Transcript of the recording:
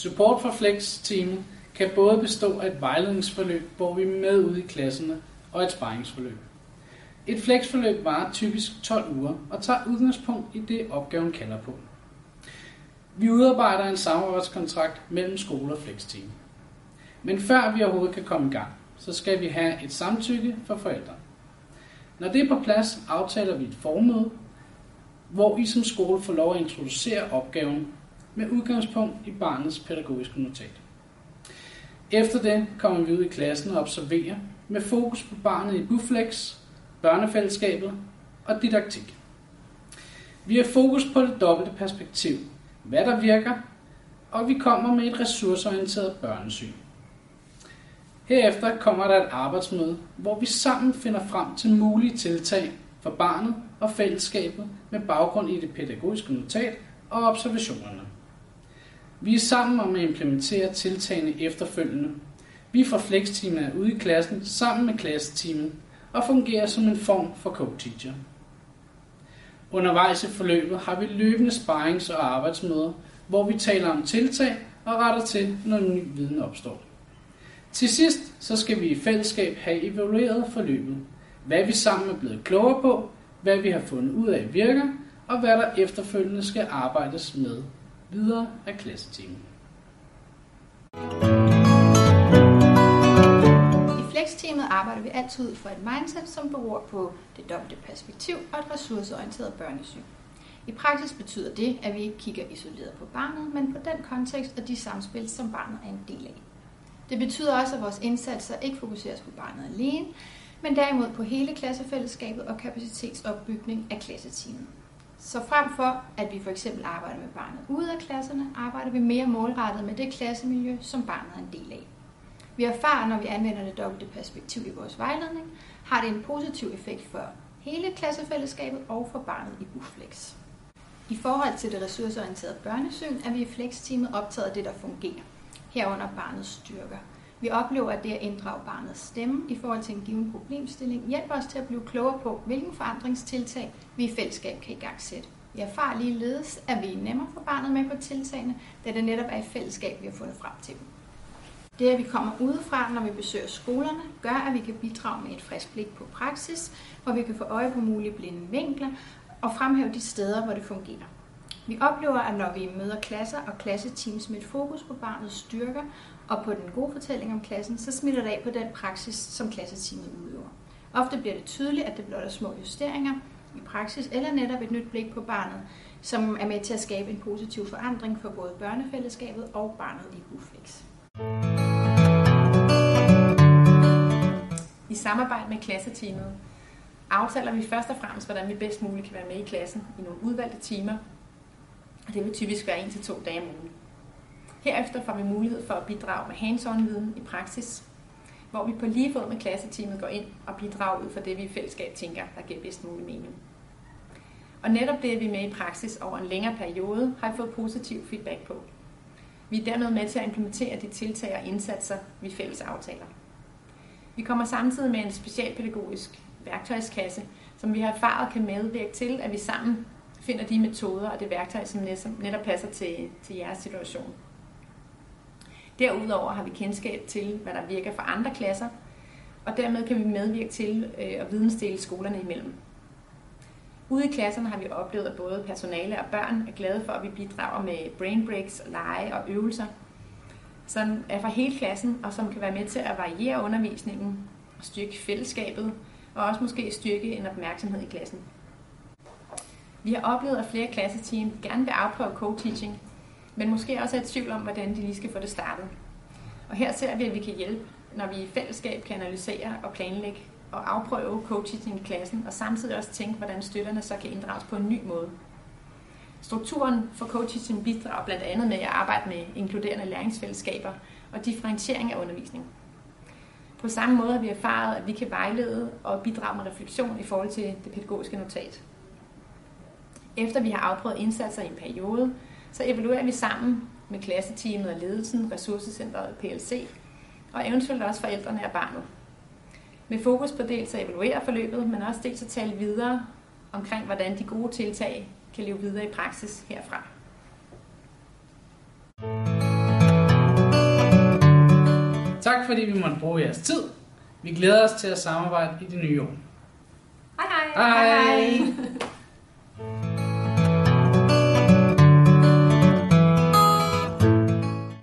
Support for Flex-teamet kan både bestå af et vejledningsforløb, hvor vi er med ude i klasserne, og et sparringsforløb. Et flexforløb varer typisk 12 uger og tager udgangspunkt i det, opgaven kalder på. Vi udarbejder en samarbejdskontrakt mellem skole og flexteam. Men før vi overhovedet kan komme i gang, så skal vi have et samtykke fra forældre. Når det er på plads, aftaler vi et formøde, hvor I som skole får lov at introducere opgaven med udgangspunkt i barnets pædagogiske notat. Efter det kommer vi ud i klassen og observerer med fokus på barnet i Buflex, børnefællesskabet og didaktik. Vi har fokus på det dobbelte perspektiv, hvad der virker, og vi kommer med et ressourceorienteret børnesyn. Herefter kommer der et arbejdsmøde, hvor vi sammen finder frem til mulige tiltag for barnet og fællesskabet med baggrund i det pædagogiske notat og observationerne. Vi er sammen om at implementere tiltagene efterfølgende. Vi får flekstimer ude i klassen sammen med klasseteamet og fungerer som en form for co-teacher. Undervejs i forløbet har vi løbende sparrings- og arbejdsmøder, hvor vi taler om tiltag og retter til, når ny viden opstår. Til sidst så skal vi i fællesskab have evalueret forløbet. Hvad vi sammen er blevet klogere på, hvad vi har fundet ud af virker, og hvad der efterfølgende skal arbejdes med videre af klassetimen. I Flex-teamet arbejder vi altid ud fra et mindset, som beror på det dobbelte perspektiv og et ressourceorienteret børnesyn. I praksis betyder det, at vi ikke kigger isoleret på barnet, men på den kontekst og de samspil, som barnet er en del af. Det betyder også, at vores indsatser ikke fokuseres på barnet alene, men derimod på hele klassefællesskabet og kapacitetsopbygning af klasseteamet. Så frem for, at vi for eksempel arbejder med barnet ude af klasserne, arbejder vi mere målrettet med det klassemiljø, som barnet er en del af. Vi erfarer, når vi anvender det dobbelte perspektiv i vores vejledning, har det en positiv effekt for hele klassefællesskabet og for barnet i Buflex. I forhold til det ressourceorienterede børnesyn er vi i Flex-teamet optaget af det, der fungerer, herunder barnets styrker. Vi oplever, at det at inddrage barnets stemme i forhold til en given problemstilling hjælper os til at blive klogere på, hvilken forandringstiltag vi i fællesskab kan igangsætte. Vi erfarer ligeledes, at vi er nemmere for barnet med på tiltagene, da det netop er i fællesskab, vi har fundet frem til dem. Det, at vi kommer udefra, når vi besøger skolerne, gør, at vi kan bidrage med et frisk blik på praksis, hvor vi kan få øje på mulige blinde vinkler og fremhæve de steder, hvor det fungerer. Vi oplever, at når vi møder klasser og klasseteams med et fokus på barnets styrker og på den gode fortælling om klassen, så smitter det af på den praksis, som klasseteamet udøver. Ofte bliver det tydeligt, at det blot er små justeringer i praksis, eller netop et nyt blik på barnet, som er med til at skabe en positiv forandring for både børnefællesskabet og barnet i Huflex. I samarbejde med klasseteamet aftaler vi først og fremmest, hvordan vi bedst muligt kan være med i klassen i nogle udvalgte timer. Og det vil typisk være en til to dage om ugen. Herefter får vi mulighed for at bidrage med hands-on-viden i praksis, hvor vi på lige fod med klasseteamet går ind og bidrager ud fra det, vi i fællesskab tænker, der giver bedst mulig mening. Og netop det, at vi er med i praksis over en længere periode, har vi fået positiv feedback på. Vi er dermed med til at implementere de tiltag og indsatser, vi fælles aftaler. Vi kommer samtidig med en specialpædagogisk værktøjskasse, som vi har erfaret kan medvirke til, at vi sammen finder de metoder og det værktøj, som netop passer til, til jeres situation. Derudover har vi kendskab til, hvad der virker for andre klasser, og dermed kan vi medvirke til øh, at vidensdele skolerne imellem. Ude i klasserne har vi oplevet, at både personale og børn er glade for, at vi bidrager med brain breaks, lege og øvelser, som er for hele klassen, og som kan være med til at variere undervisningen styrke fællesskabet, og også måske styrke en opmærksomhed i klassen. Vi har oplevet, at flere klasseteam gerne vil afprøve co-teaching, men måske også er i tvivl om, hvordan de lige skal få det startet. Og her ser vi, at vi kan hjælpe, når vi i fællesskab kan analysere og planlægge og afprøve co-teaching i klassen, og samtidig også tænke, hvordan støtterne så kan inddrages på en ny måde. Strukturen for co-teaching bidrager blandt andet med at arbejde med inkluderende læringsfællesskaber og differentiering af undervisning. På samme måde har vi erfaret, at vi kan vejlede og bidrage med refleksion i forhold til det pædagogiske notat. Efter vi har afprøvet indsatser i en periode, så evaluerer vi sammen med klasseteamet og ledelsen, ressourcecentret og PLC, og eventuelt også forældrene og barnet. Med fokus på dels at evaluere forløbet, men også dels at tale videre omkring, hvordan de gode tiltag kan leve videre i praksis herfra. Tak fordi vi måtte bruge jeres tid. Vi glæder os til at samarbejde i det nye år. Hej hej! hej, hej.